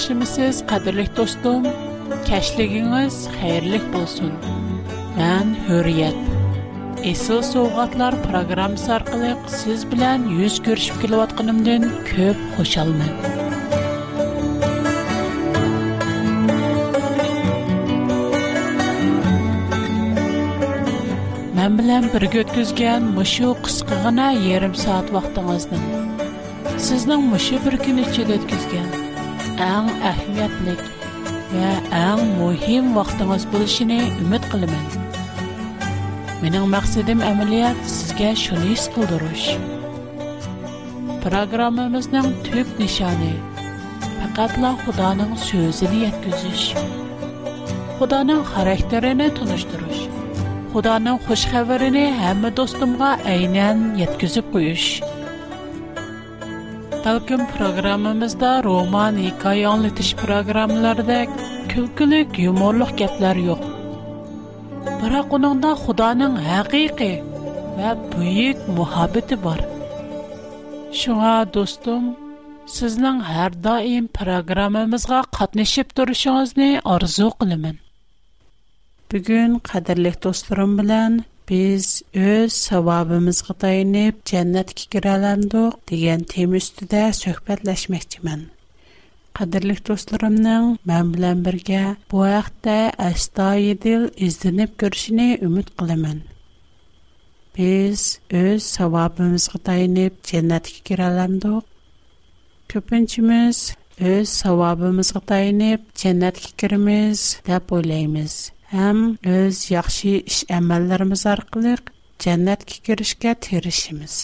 yaxshimisiz qadrli do'stim kashligingiz xayrli bo'lsin man hurriyat Esıl Soğatlar programmasi orqali siz bilan yuz ko'rishib kelayotganimdan ko'p xushalman Mən bilan birga o'tkazgan mushu qisqagina yarim soat vaqtingizni sizning мұшы bir kun ішеді آن اهمیت نیک و آن مهم وقت نصب بودنی امید قلم است. من اون مقصدم عملیات سگ شنیس کودروش. برنامه ما نم توب نشانه. فقط لا خدا نم سوزنیت گزش. خدا نم خارهترینه Balkim programmamızda roman, hikaye anlatış programmalarda külkülük, yumorluq gaplar yo'q. Biroq uningda Xudoning haqiqiy va buyuk muhabbati bor. Shunga do'stim, sizning har doim programmamizga qatnashib turishingizni orzu qilaman. Bugun qadrli do'stlarim bilan biz öz savabımızga tayanıp cennetki kiralandık degan tema üstüde söhbetleşmekçimen. Qadirlik dostlarımның mən bilen birgə bu vaxtda əstayidil izlenip görüşini ümid qılaman. Biz öz savabımızga tayanıp cennetki kiralandık. Köpünçimiz öz savabımızga tayanıp cennetke kirimiz dep oylaymiz. Әм үз яхшы эш әмәлләребез аркылы дәннәткә киришкә тирешмиз.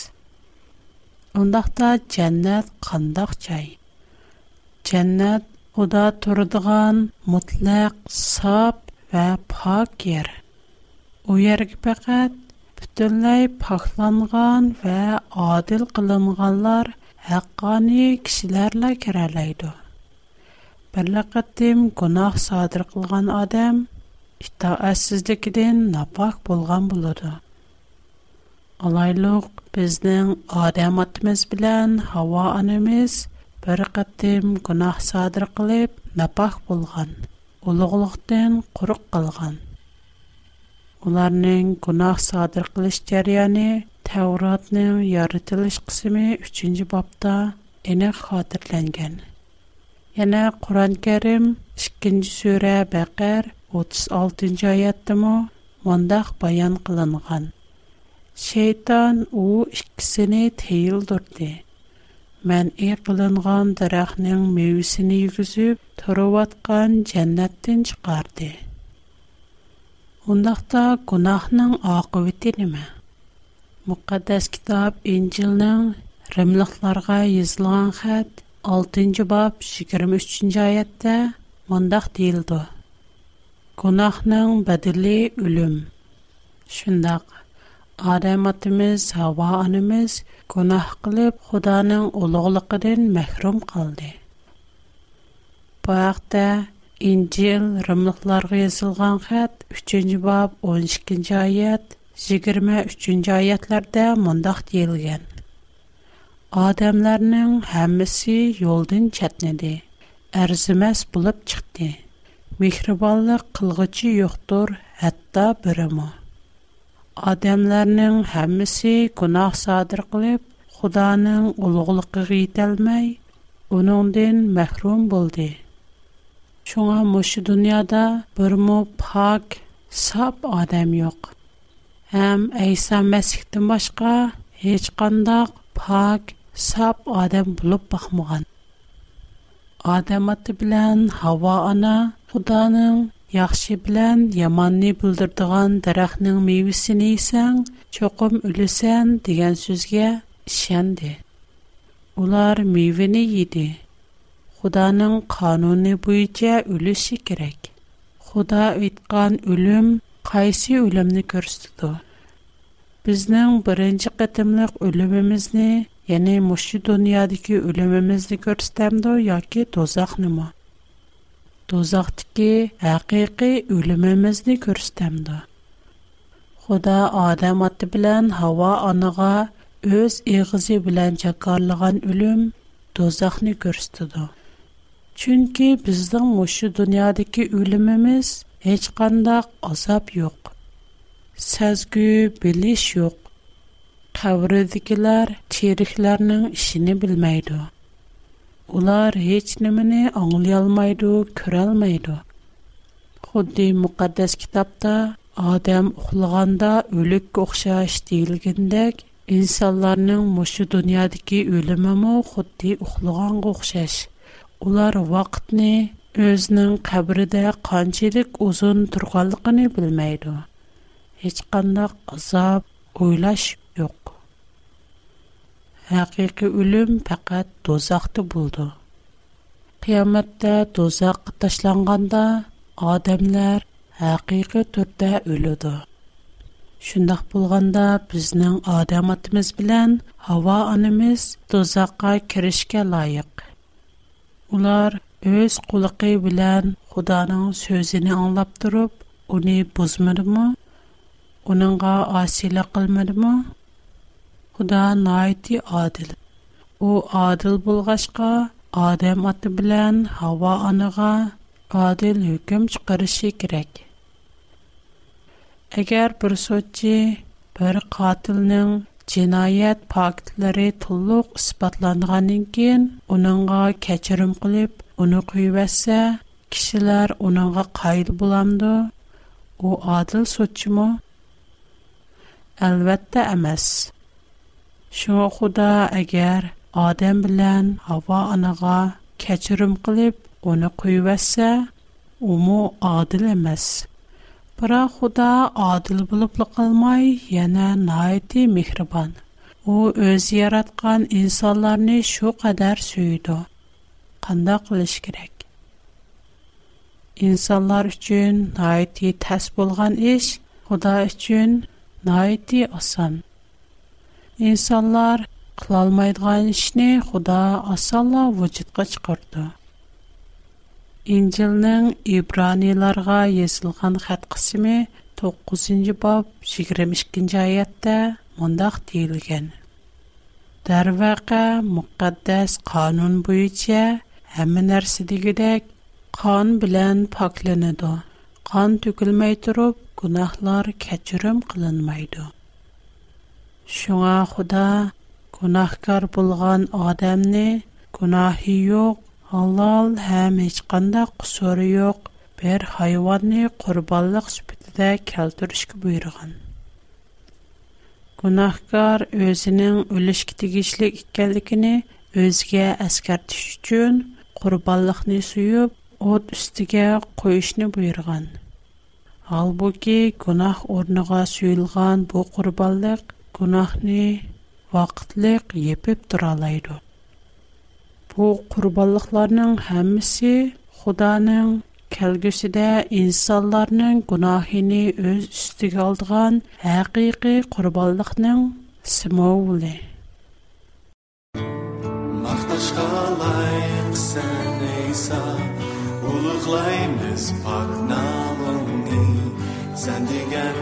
Ондакта дәннәт кандак чай. Дәннәт Худа турдыган мутлак, сап ва пак ер. У ерг пакат бүтүнлей пакланган ва адил кылынганлар хаккани кишилерле киралайды. Бирле кытым гунах садыр кылган адам – Ита, а сиздикен набах булган булыды. Алайлык безнең адам атбыз белән, һава анемиз бер кыттем гүнәһ садыр кылып, набах булган, улыгылыктан курык калган. Уларның гүнәһ садыр кылыш җәрияне Тавротның ярытлыш 3нче бабында әне хатırlанган. Яңа Куран-Карим 2 36-нчы аяттымы баян қылынған. Шейтан у иккисен тейил дурды. Мән и кылынган дарахнын мевисин йүзүп туруп жәннәттін жаннаттан чыгарды. Ондакта гунахнын акыбыты неме? Мукаддас китап Инжилнын 6-нчы бап 23-нчы аятта мондак Gunahnan badeli ölüm. Şondaq adamatimiz hawa animiz gunah qılıp Hudanin ulughlygidan mahrum boldi. Bu wagta Injil rimliklarga hat 3-nji bab 12-nji ayat 23-nji ayatlarda mondaq diligen. Adamlarning hammisi yoldan chatnidi. Ärzimas bolup chiqtı. Mihraballık qılğıcı yoqtır, hatta birimə. Adəmlərin hamısı günah sədir qılıb, Xudanın uluğluğu qətilməy, onundən məhrum buldi. Çünki bu dünyada birmü pak səb adam yox. Həm Əysə məskitdən başqa heç qandaş pak səb adam bulub paxmğan. Adamat bilən hava ana Худаның яхшы белән яманны бүлдердегән дарахның мейвесен исәң, чокым үлесән дигән сүзгә ишәнде. Улар мейвене иде. Худаның кануны буйча үлеше кирәк. Худа үйткан үлем кайсы үлемне күрсәтте? Безнең беренче кытымлык үлемебезне, яни мушы дөньядагы үлемебезне күрсәтәмдо яки тозакнымы? do'zaxdagi haqiqiy o'limimizni ko'rsatamdi xudo odam oti bilan havo oniga o'z eg'izi bilan jakorlagan o'lim do'zaxni ko'rsatdi chunki bizning mushu dunyodagi o'limimiz hech qandaq azob yo'q sazgu bilish yo'q qabridagilar cheriklarning ishini bilmaydi Ular hech nimani anglay ko'rolmaydi. Xuddi muqaddas kitobda odam uxlaganda o'likka o'xshash deyilgandek, insonlarning mushu dunyodagi o'limimi xuddi uxlaganga o'xshash. Ular vaqtni o'zining qabrida qanchalik uzun turganligini bilmaydi. Hech qanday azob o'ylash Һақиқи өлүм фаҡат дозаҡта булды. Kıyametҙә дозаҡ ташланғанда, адамлар һақиҡи төрттә өлүдө. Шундох булғанда, безнең адам атımız билән һава анemiz дозаҡҡа киришке лайыҡ. Улар өз ҡулыҡы билән Худаның сөзине анлап торып, уни бузмыдымы? Уныңға асилә кылмыдымы? Қуда, naiti adil. U adil bulgashka, adem atibilen hava anıga qadil hükum çukarishi kirek. Əgər bir sotchi, bir qatilnin cinayet pakitleri tulluk ispatlandıgan ingin, unanga kecherim qilib, unu qivese, kishilar unanga qayil bulamdo, u adil sotchi mo? Elvet Шуңа Худа әгәр Адам белән Хава анага кечирим кылып, аны куйвәсә, уму адил эмас. Бара Худа адил булып калмай, яна найти мехрибан. u o'z yaratgan insonlarni shu qadar suydi qandoq qilish kerak insonlar uchun noiti tas bo'lgan ish xudo uchun noiti oson Инсандар кылалмайдыган ишинне Худа ассало вujudка чыгарды. Инжилнинг Ибраниларга юлган хатқисими 9-боб 22-аятта мондак теилган. Дарвақа муқаддас қонун бўйича ҳеми нарса дегидек қон билан покланиди. Қон тўкилмай туриб гуноҳлар Шуңа Худа гунахкар булган адамны гунахи юк, халал һәм һеч кандай кусуры юк бер хайванны курбанлык сүпетидә калтырышкә буйрыган. Гунахкар өзенең үлеш китегичлек икәнлегенә өзгә әскәр төш өчен курбанлыкны суеп, от үстигә куешне буйрыган. Албуки гунах орныга сұйылған бу курбанлык Құнақының вақытлық епіп тұралайды. Бұл құрбалықларының әмісі Құданың кәлгісі де инсаларының өз үстігі алдыған әқиқи құрбалықның Сымауылы. Мақташқа лайық сәне са, Ұлық лайыңыз пақнамыңыз сәндеген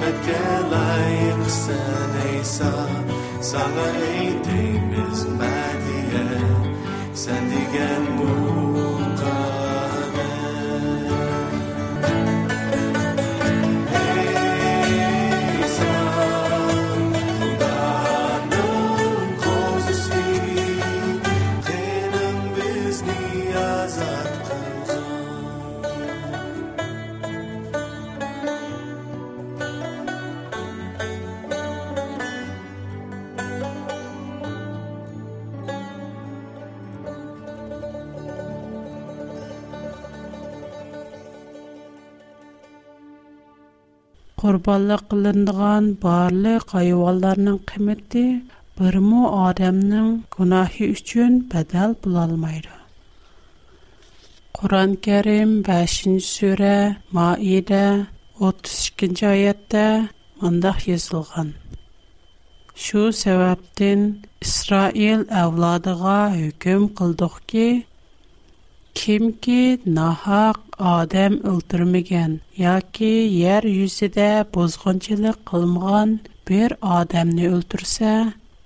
met kärlek sen ej sa, sa qurbanla qılındığan barlıq qayıbaların qimmeti bir mu adamның gunahi üçin bedel bulalmaydı. Qur'an-Kärim 5-cü sura Maida 32-nji ayetdə monda yazılğan. Şu säbäpten İsrail avladığığa hüküm qıldıq ki kimki nahak адам ұлтырмиген, яки, ер юсиде бозғанчили қылмған бір адамны ұлтырсе,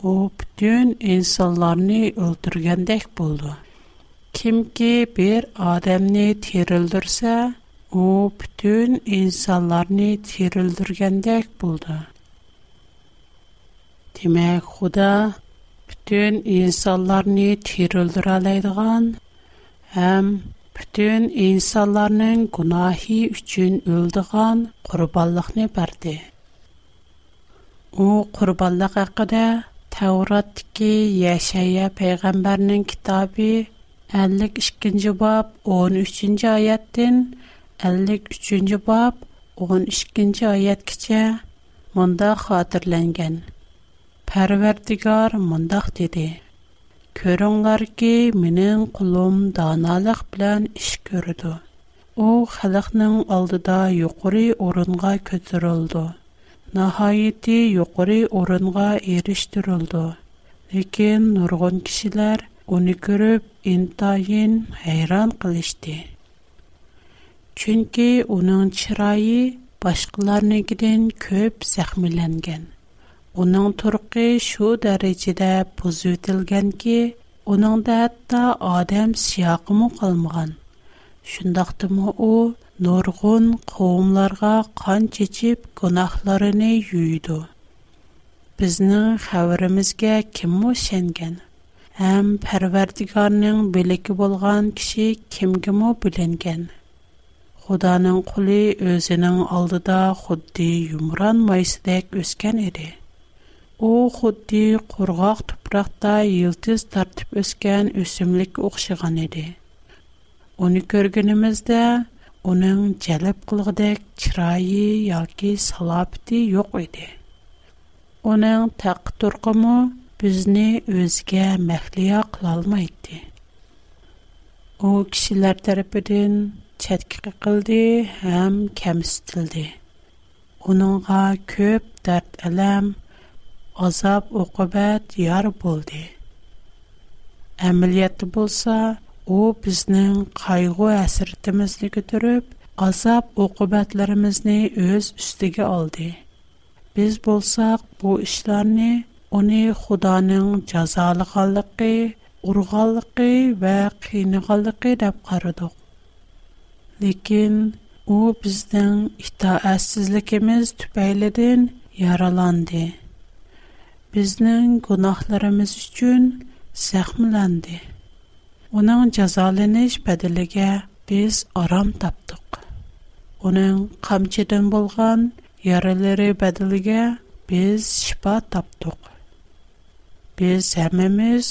о бүтюн инсаларни ұлтыргендек болды. Кимки бір адамны тир ұлтырсе, о бүтюн инсаларни тир ұлтыргендек болды. Димек, худа бүтюн инсаларни тир ұлтырганды ған, әм, bütün insanların günahı üçün öldüğən qurbanlıqni verdi. O qurbanlıq haqqında Tavratdakı Yaşaya peyğəmbərinin kitabı 52-ci bab 13-cü ayətdən 53-cü bab 12-ci ayətgəcə munda xatırlanğan. Pərverdigar mundaq dedi: Көрөңлар ки, менен кулум даналык белән иш көрдү. У халыкның алдыда юқуры орынга көтүрүлдү. Нахайети юқуры орынга эриштүрүлдү. Лекин нургон кишилер уни көрүп, интайын хайран кылышты. Чүнки унун чырайы башкаларныкыдан көп сахмиленген. Onun turqi şu dərəcədə buzutilgan ki, onun da hətta adam siyaqı mı qalmıqan. Şundaqdı mı o, nurğun qoğumlarga qan çeçib günahlarını yuydu. Bizni xəvrimizga kim mu şengen? Әм пәрвәрдігарның білікі bolgan kishi кімгі мо біленген? Құданың құлы өзінің алдыда құдды юмран майсыдек өскен Ұу ғудді қургақ тупрақта үлдіз тартип өскен өсімлік ұхшыған иди. Оны көргенімізді оның көліп қылығды кирайи, ялки, салапти йоқ иди. Оның тақ турғыму бізні өзге мәхлия қылалма ідди. Ұу кішілердар бідін чадкиқы қылди хэм кәмістілди. Оныңа көп әлем azob uqubat yar bo'ldi amaliyotda bo'lsa u bizning qayg'u hasratimizni ko'tarib azob uqubatlarimizni o'z ustiga oldi biz bo'lsak bu ishlarni uni xudoning jazolaganligi urg'anligi va qiynag'anligi deb qaradik lekin u bizning itoatsizligimiz tufaylidan yaralandi bizning gunohlarimiz uchun zahmlandi. Оның жазаланыш бәділіге biz aram tapdıq. Оның қамчыдан болған яралары бәділіге biz шипа таптық. Biz әміміз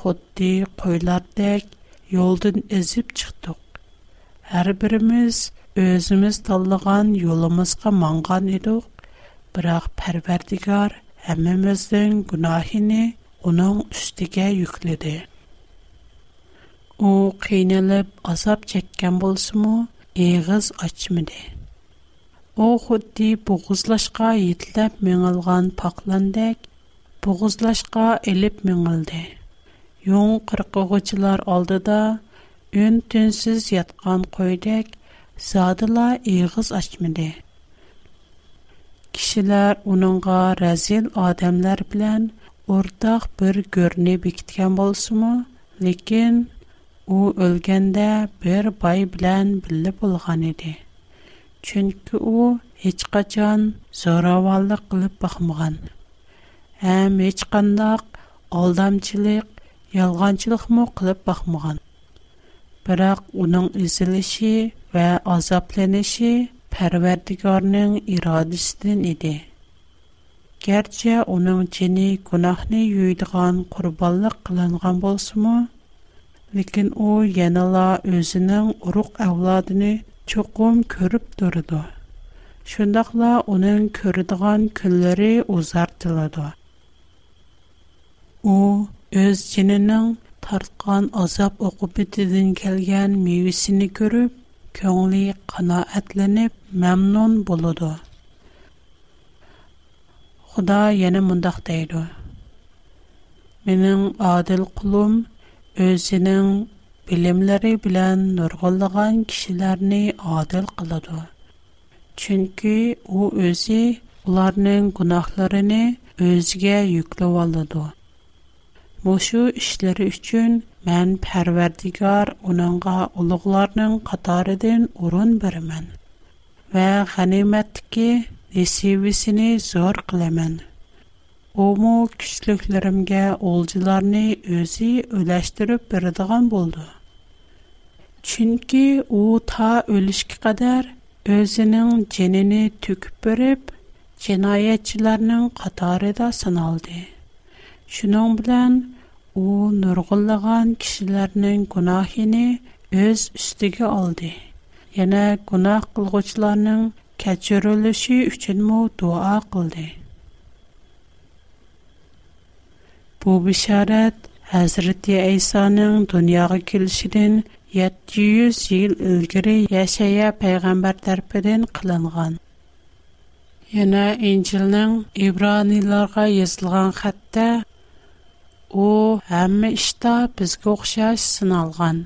xuddi qo'ylardek yo'ldan ezib chiqdik. Har birimiz o'zimiz tanlagan yo'limizga mangan edik, biroq Parvardigor – әммәстән гүнаһине уның үстигә йөкледе. У кыйналып, асап çekкән булсымы, эгыз ачмыды. У хөттеп бугызлашқа йетлеп мәңәлгән пакландек, бугызлашқа элеп мәңәлде. Йон 40 гүчләр алдыда, 10 көнсез яткан койдек, садылар эгыз кишILAR уның гәразел адамлар белән ортақ бер görнә бик иткән булсымы, ләкин ул өлгәндә бер пай белән билеп булган иде. Чөнки ул hiç qacan сораваллык кылып бакмаган, һәм hiç кانداк алдамчылык, ялганчылык мо кылып бакмаган. Бирақ уның иселеше və Pärwerdi gornung idi. Gerçi onun çene gunahny ýütdigan qurbanlyk kılanghan bolsunmu, lekin o yenala özüning uruk awladyny çokum körip turdy. Şondaqla onun köredigan külleri uzartdy. O öz çenining tartdygan azap oqup bitizden mevisini mewisini көңілі қанаәтленіп, мәмнун болуды. Худа ені мұндақ дейді. Менің адыл құлым өзінің білімлері білән нұрғылыған кішілеріні адыл қылады. Чүнкі о өзі оларының күнақларыны өзге юклі валады. Мұшу үшлері үшін үшін Mən Pərverdigar onunğa uluqlarının qatarıdan orun verəmən və ғənimətdəki nisibisini zor qıləmən. Omu küçlüklərimə olcularını özü öləşdirib berdigan boldu. Çünki o ta ölüşkə qədər özünün cinini tüküb berib, cinayətçilərinin qatarıda sınaldı. Şunun bilən, u nurg'unlagan kishilarning gunohini o'z ustiga oldi yana gunoh qilg'uvchilarning kechirilishi uchunmi duo qildi bu bisharat hazrati aysoning dunyoga kelishidan 700 yil ilgari yashaya payg'ambar tarafidan qilingan yana injilning ibroniylarga yozilgan xatda О, амми ішта біз кокшаш сыналған,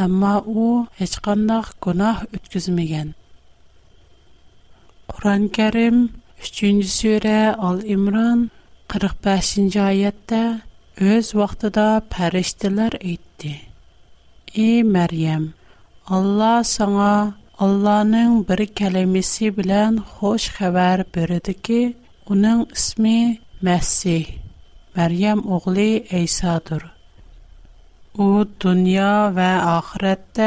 амма о, хачқандах кунах үткізміген. Коран керим, 3-ю суре Ал-Имран, 45-жа айятта, өз вақтада пәрештілер идди. И, Мэриям, Алла сана Алланың бір кәлемесі білян хош хавар бірді ки, оның ісми Мәссих. Məryəm oğlu İsa'dır. O dünya və axirətdə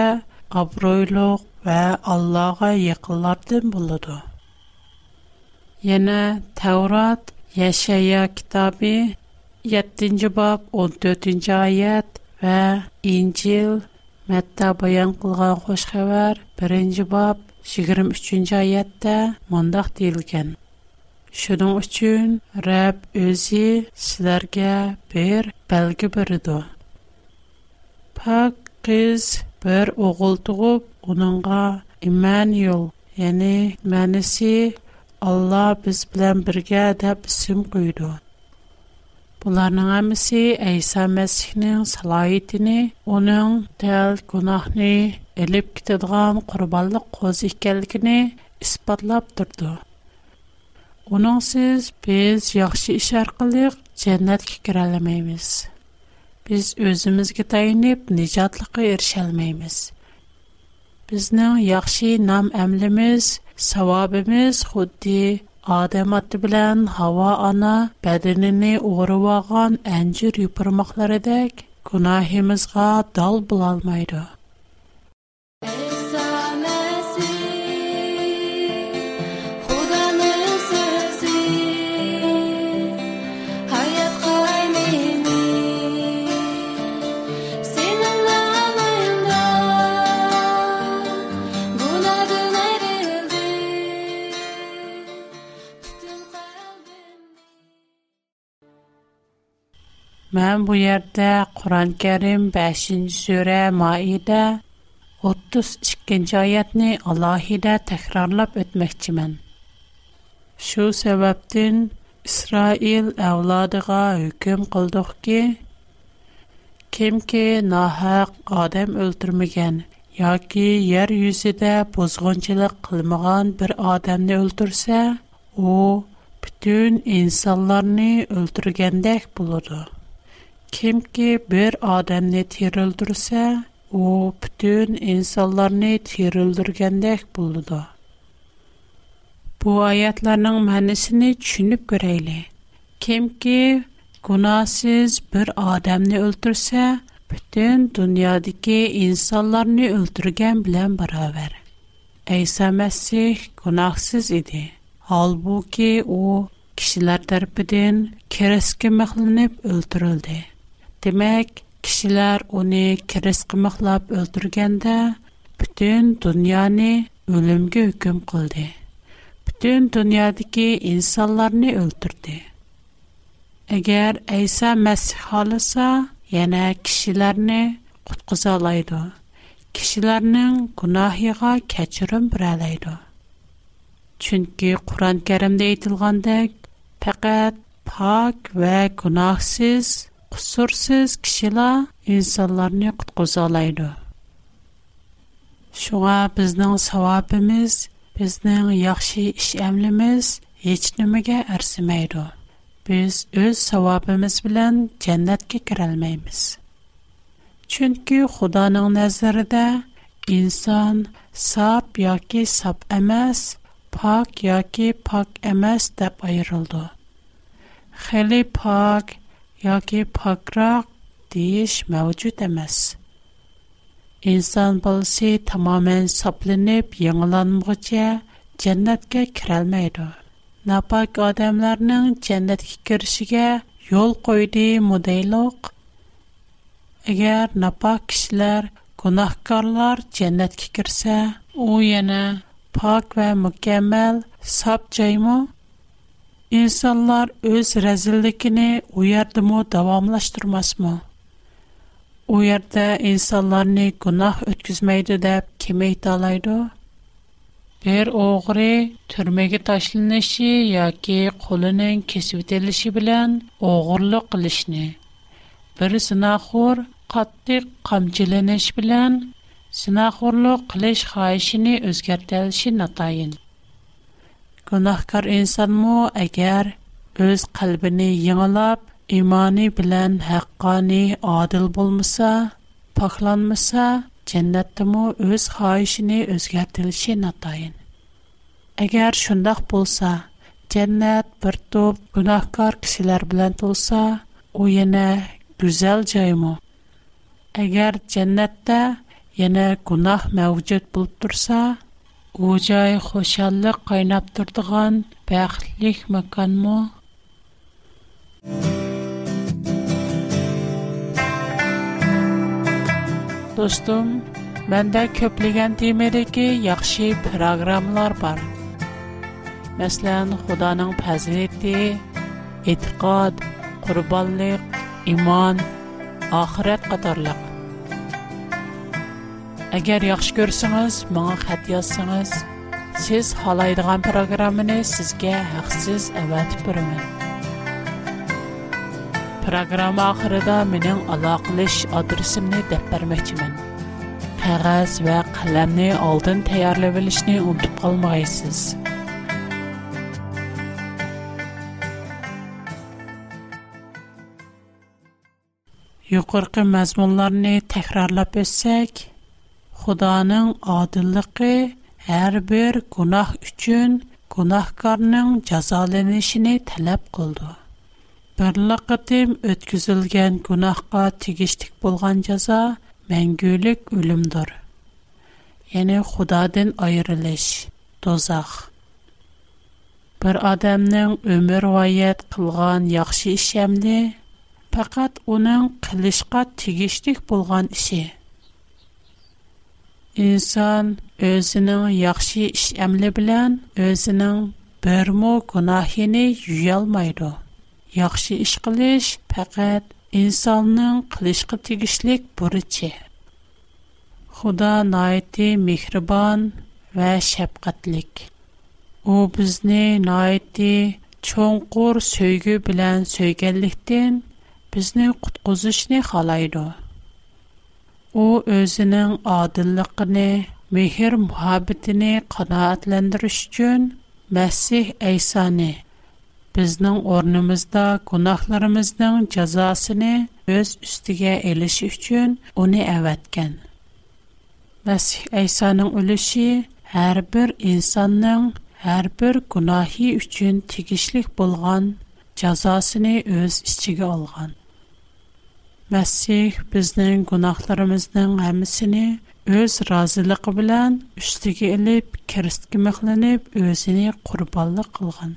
abroyluq və Allah'a yaxınlardan buludu. Yana Tevrat Yaşaya kitabı 7-ci bab 14-cü ayət və İncil Mətta bayan qılğan xoş xəbər 1-ci bab 23-cü ayətdə mondaq deyilgən. Şunun üçün Rəbb özü sizlərə bir bəlgi biridir. Pak qız bir oğul doğub, onunğa İmmanuel, yəni mənisi Allah biz bilən birgə dəb isim qoydu. Bunların hamısı İsa Məsihinin səlahiyyətini, onun dəl günahını elib getirdiğin qurbanlıq qoz ikənligini isbatlab durdu. Onun siz biz yaxşı iş arqılıq cənnətə girə bilməyimiz. Biz özümüzə təyinib nicatlığa erişə bilməyimiz. Biznin yaxşı nam əmlimiz, savabımız xuddi Adəm atə ilə hava ana bədənini uğurvağan əncir yuparmaqlarıdək günahımızğa dal bulalmaydı. Mən bu yerdə Quran-Kərim 5-ci surə Maidə 32-ci ayətni alohida təkrarlab ötməkçimən. Şu səbəbdən İsrail əvladığa hökm qıldıq ki, kim ki nahaq adam öldürməyən yoki yer yüzüdə bozğunçuluq qılmağan bir adamni öldürsə, o bütün insanlarni öldürgəndək buludu. Kimki bir adamni tirildirse, o bütün insanlarni tirildirgandek bo'ladi. Bu oyatlarning ma'nosini tushunib ko'raylik. Kimki gunohsiz bir odamni o'ldirsa, butun dunyodagi insonlarni o'ldirgan bilan barobar. Isa Masih gunohsiz edi. Holbuki u kishilar tarafidan kerasga mixlanib o'ldirildi. Demək, kişilər onu kiris qımaqlab öldürgəndə bütün dünyanı ölümgə hüküm qıldı. Bütün dünyadakı insanlarını öldürdü. Əgər İsa Məsih halısa, yana kishilarni qutqiza oladi kishilarning gunohiga kechirim biralaydi chunki qur'oni karimda aytilgandek faqat pok va gunohsiz resource's kişiler insanlarne qutquzalaydu. Şuğa bizning sawabimiz, bizning yaxshi ish emlimiz hech nimaga arsimaydu. Biz ul sawabimiz bilan jannatga kiralmaymiz. Chunki Xudoning nazarda inson sap yoki sap emas, pok yoki pok emas deb ayraldu. Hali pok yoki pokroq deyish mavjud emas. Inson bolasi tamoman soplanib, yangilanmoqcha jannatga kirolmaydi. napok odamlarning jannatga kirishiga yo'l qo'ydi mudayloq. Agar napok kishilar, gunohkorlar jannatga kirsa, u yana pok va mukammal sop joymi? İnsanlar öz rezillikini o yerde mu davamlaştırmaz mı? O yerde insanlarını günah ötküzmeydi de kime italaydı? Bir oğri türmege taşlanışı yoki qo'lining kesib etilishi bilan o'g'irlik qilishni bir sinaxo'r qattiq qamchilanish bilan sinaxo'rlik qilish xohishini o'zgartirishi notayin Günahkar insanmı, əgər öz qalbini yığılıb, imani bilən haqqani adil bulmasa, paxlanmasa, cənnətdəmi öz xahişini özgərtilişi natayın. Əgər şundaq bolsa, cənnət bir top günahkar kişilər bilən tolsa, o yenə gözəl caymı. Əgər cənnətdə yenə günah mövcud bulub У чае хушанлык кайнап турдыган бахтлык м かん мы? Достым, мендә көплегән тема диге яхшы программалар бар. Мәсәлән, Худаның пәзрип, иттиқад, курбанлык, иман, ахырат катарлы. Agar yaxshi ko'rsangiz, menga xat yozsangiz, siz xohlaydigan programmani sizga haqsiz avatib beraman. Programma oxirida mening aloqalash adresimni deb bermoqchiman. Qog'oz va qalamni oldin tayyorlab olishni unutib qolmaysiz. Yuqorqi mazmunlarni takrorlab o'tsak, Худаның адиллығы әрбір кұнақ гунах үчін гунахкарның жазаленішіні тәләп қылды. Бірліқ үтім өткізілген кұнаққа тегіштік болған жаза мәңгілік өлімдір. Яны Худадын айырылыш, дозақ. Бір адамның өмір вайет қылған яқшы ішемді, пақат оның қылышқа тегіштік болған іші. inson o'zining yaxshi ish amli bilan o'zining birmu gunohini yuyolmaydi yaxshi ish qilish faqat insonning qilishga tegishlik burchi xudo noiti mehribon va shafqatlik u bizni noiti cho'nqur so'ygi bilan so'yganlikdan bizni qutqizishni xohlaydi u o'zining odilligini mehr muhabbatini qanoatlantirish uchun masih aysoni bizning o'rnimizda gunohlarimizning jazosini o'z ustiga elishi uchun uni avatgan masih aysoning ulushi har bir insonning har bir gunohi uchun tegishlik bo'lgan jazosini o'z ichiga olgan Мәсіх біздің гунахларымыздың әмісіні өз разылығы білән үштігі іліп, керістігі мұхланып, өзіні құрбалы қылған.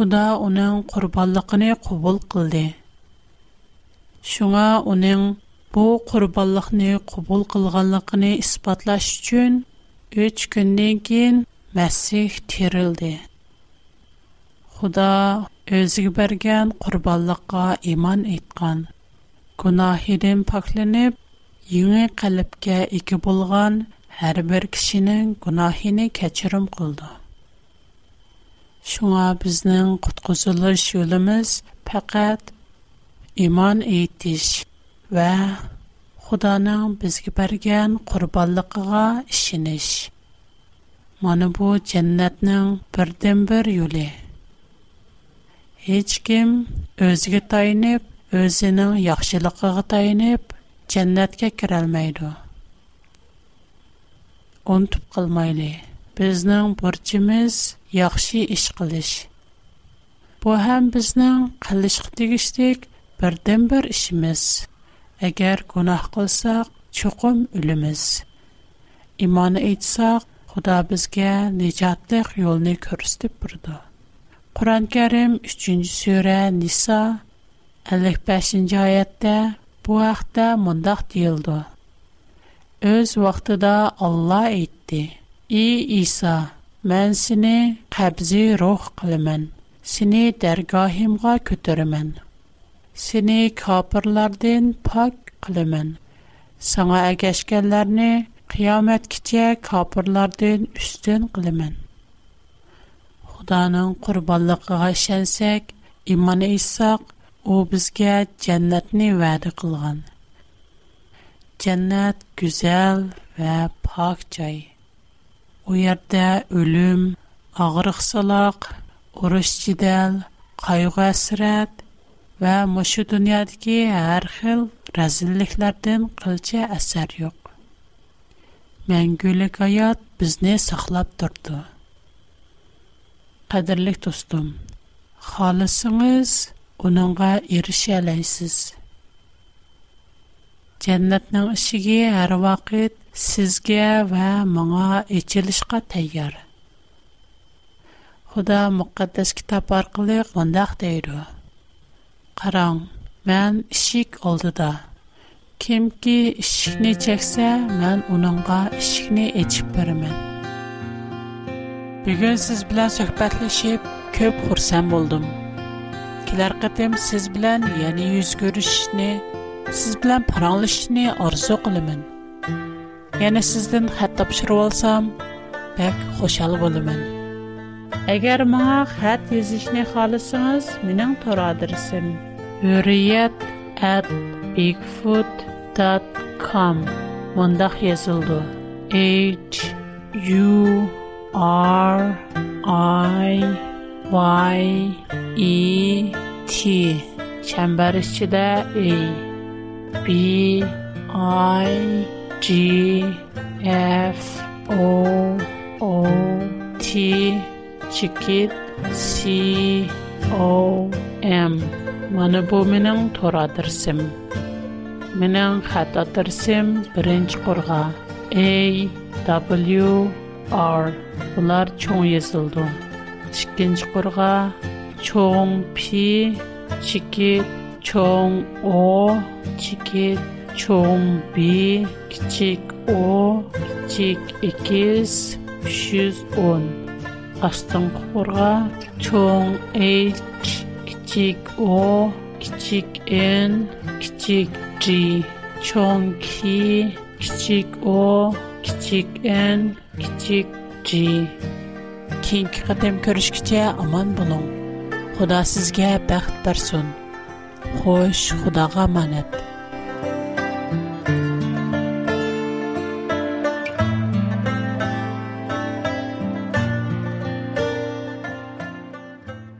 Бұда оның құрбалықыны құбыл қылды. Шуңа оның бұ құрбалықыны құбыл қылғанлықыны іспатлаш үшін үш күннен кейін Мәсіх терілді. Құда өзігі берген құрбалыққа иман айтқан. Гуна хеден пахлене йынгы калпка ике булган һәрбер кешенин гунаһын кечүрәм голды. Шуңа безнең قутқусылыш юлыбыз фаҡат иман итү эш һәм Худанабыз кибргән ҡурбанлыҡыға ишин эш. bu бу дженнәтне берҙембер юлы. һеч ким өҙгә тайнай yaxşılığına yaxshiligiga tayinib jannatga kirolmaydi Unutub qilmayli bizning burchimiz yaxshi ish qilish bu ham bizning qilishga digişdik birdən bir ishimiz agar gunoh qilsak çuqum ölümüz. imon etsək, Xuda bizə nijotliq yolunu ko'rsatib turdi quran karim 3 surə nisa 55-йа аятта, Бу ахта мундах дийылду. Өз вақтыда Алла айтти. И Иса, мен сіни қабзи рух қылымен, Сіни даргахимға көтірымен, Сіни капырлардин пак қылымен, Саңа агешкәрләрні, Қиямәт ките капырлардин үстін қылымен. Худанын қурбаллықа шэнсек, Иманы исақ, u bizga jannatni va'da qilgan jannat go'zal va pok joy u yerda o'lim og'riqsaloq urush jidal qayg'u hasrat va mushu dunyodagi har xil razilliklardan qilcha asar yo'q Мәңгүлек аят безне саклап торды. Кадерлек достым, халысыңыз uningga erisha olasiz jannatning ishigi har vaqt sizga va menga ochilishga tayyor xudo muqaddas kitob orqali bundoq deydi qarang man ishik oldida kimki ishikni cheksa man uningga ishikni ochib beraman bugun siz bilan suhbatlashib ko'p xursand bo'ldim kilar qatim siz bilan yana yuz ko'rishishni siz bilan paranglashishni orzu qilaman yana sizdan xat topshirib olsam bak xushal bo'laman agar maa xat yozishni xohlasangiz mening tor adresim huriyat at yozildi h u r i y e t chamber ichida e b i g f o o t chikit c o m mana bu mening to'r adresim mening xat adresim a w r bular cho'ng Чикенч қорға, чонг пи, чикет, чонг о, чикет, чонг би, кичек о, кичек екез, шыз он. Астан қорға, чонг о, кичек n, кичек джи, чонг хи, кичек о, кичек n, кичек джи. keyingi qadam ko'rishgacha omon bo'ling xudo sizga baxt bersin xo'sh xudoga omonat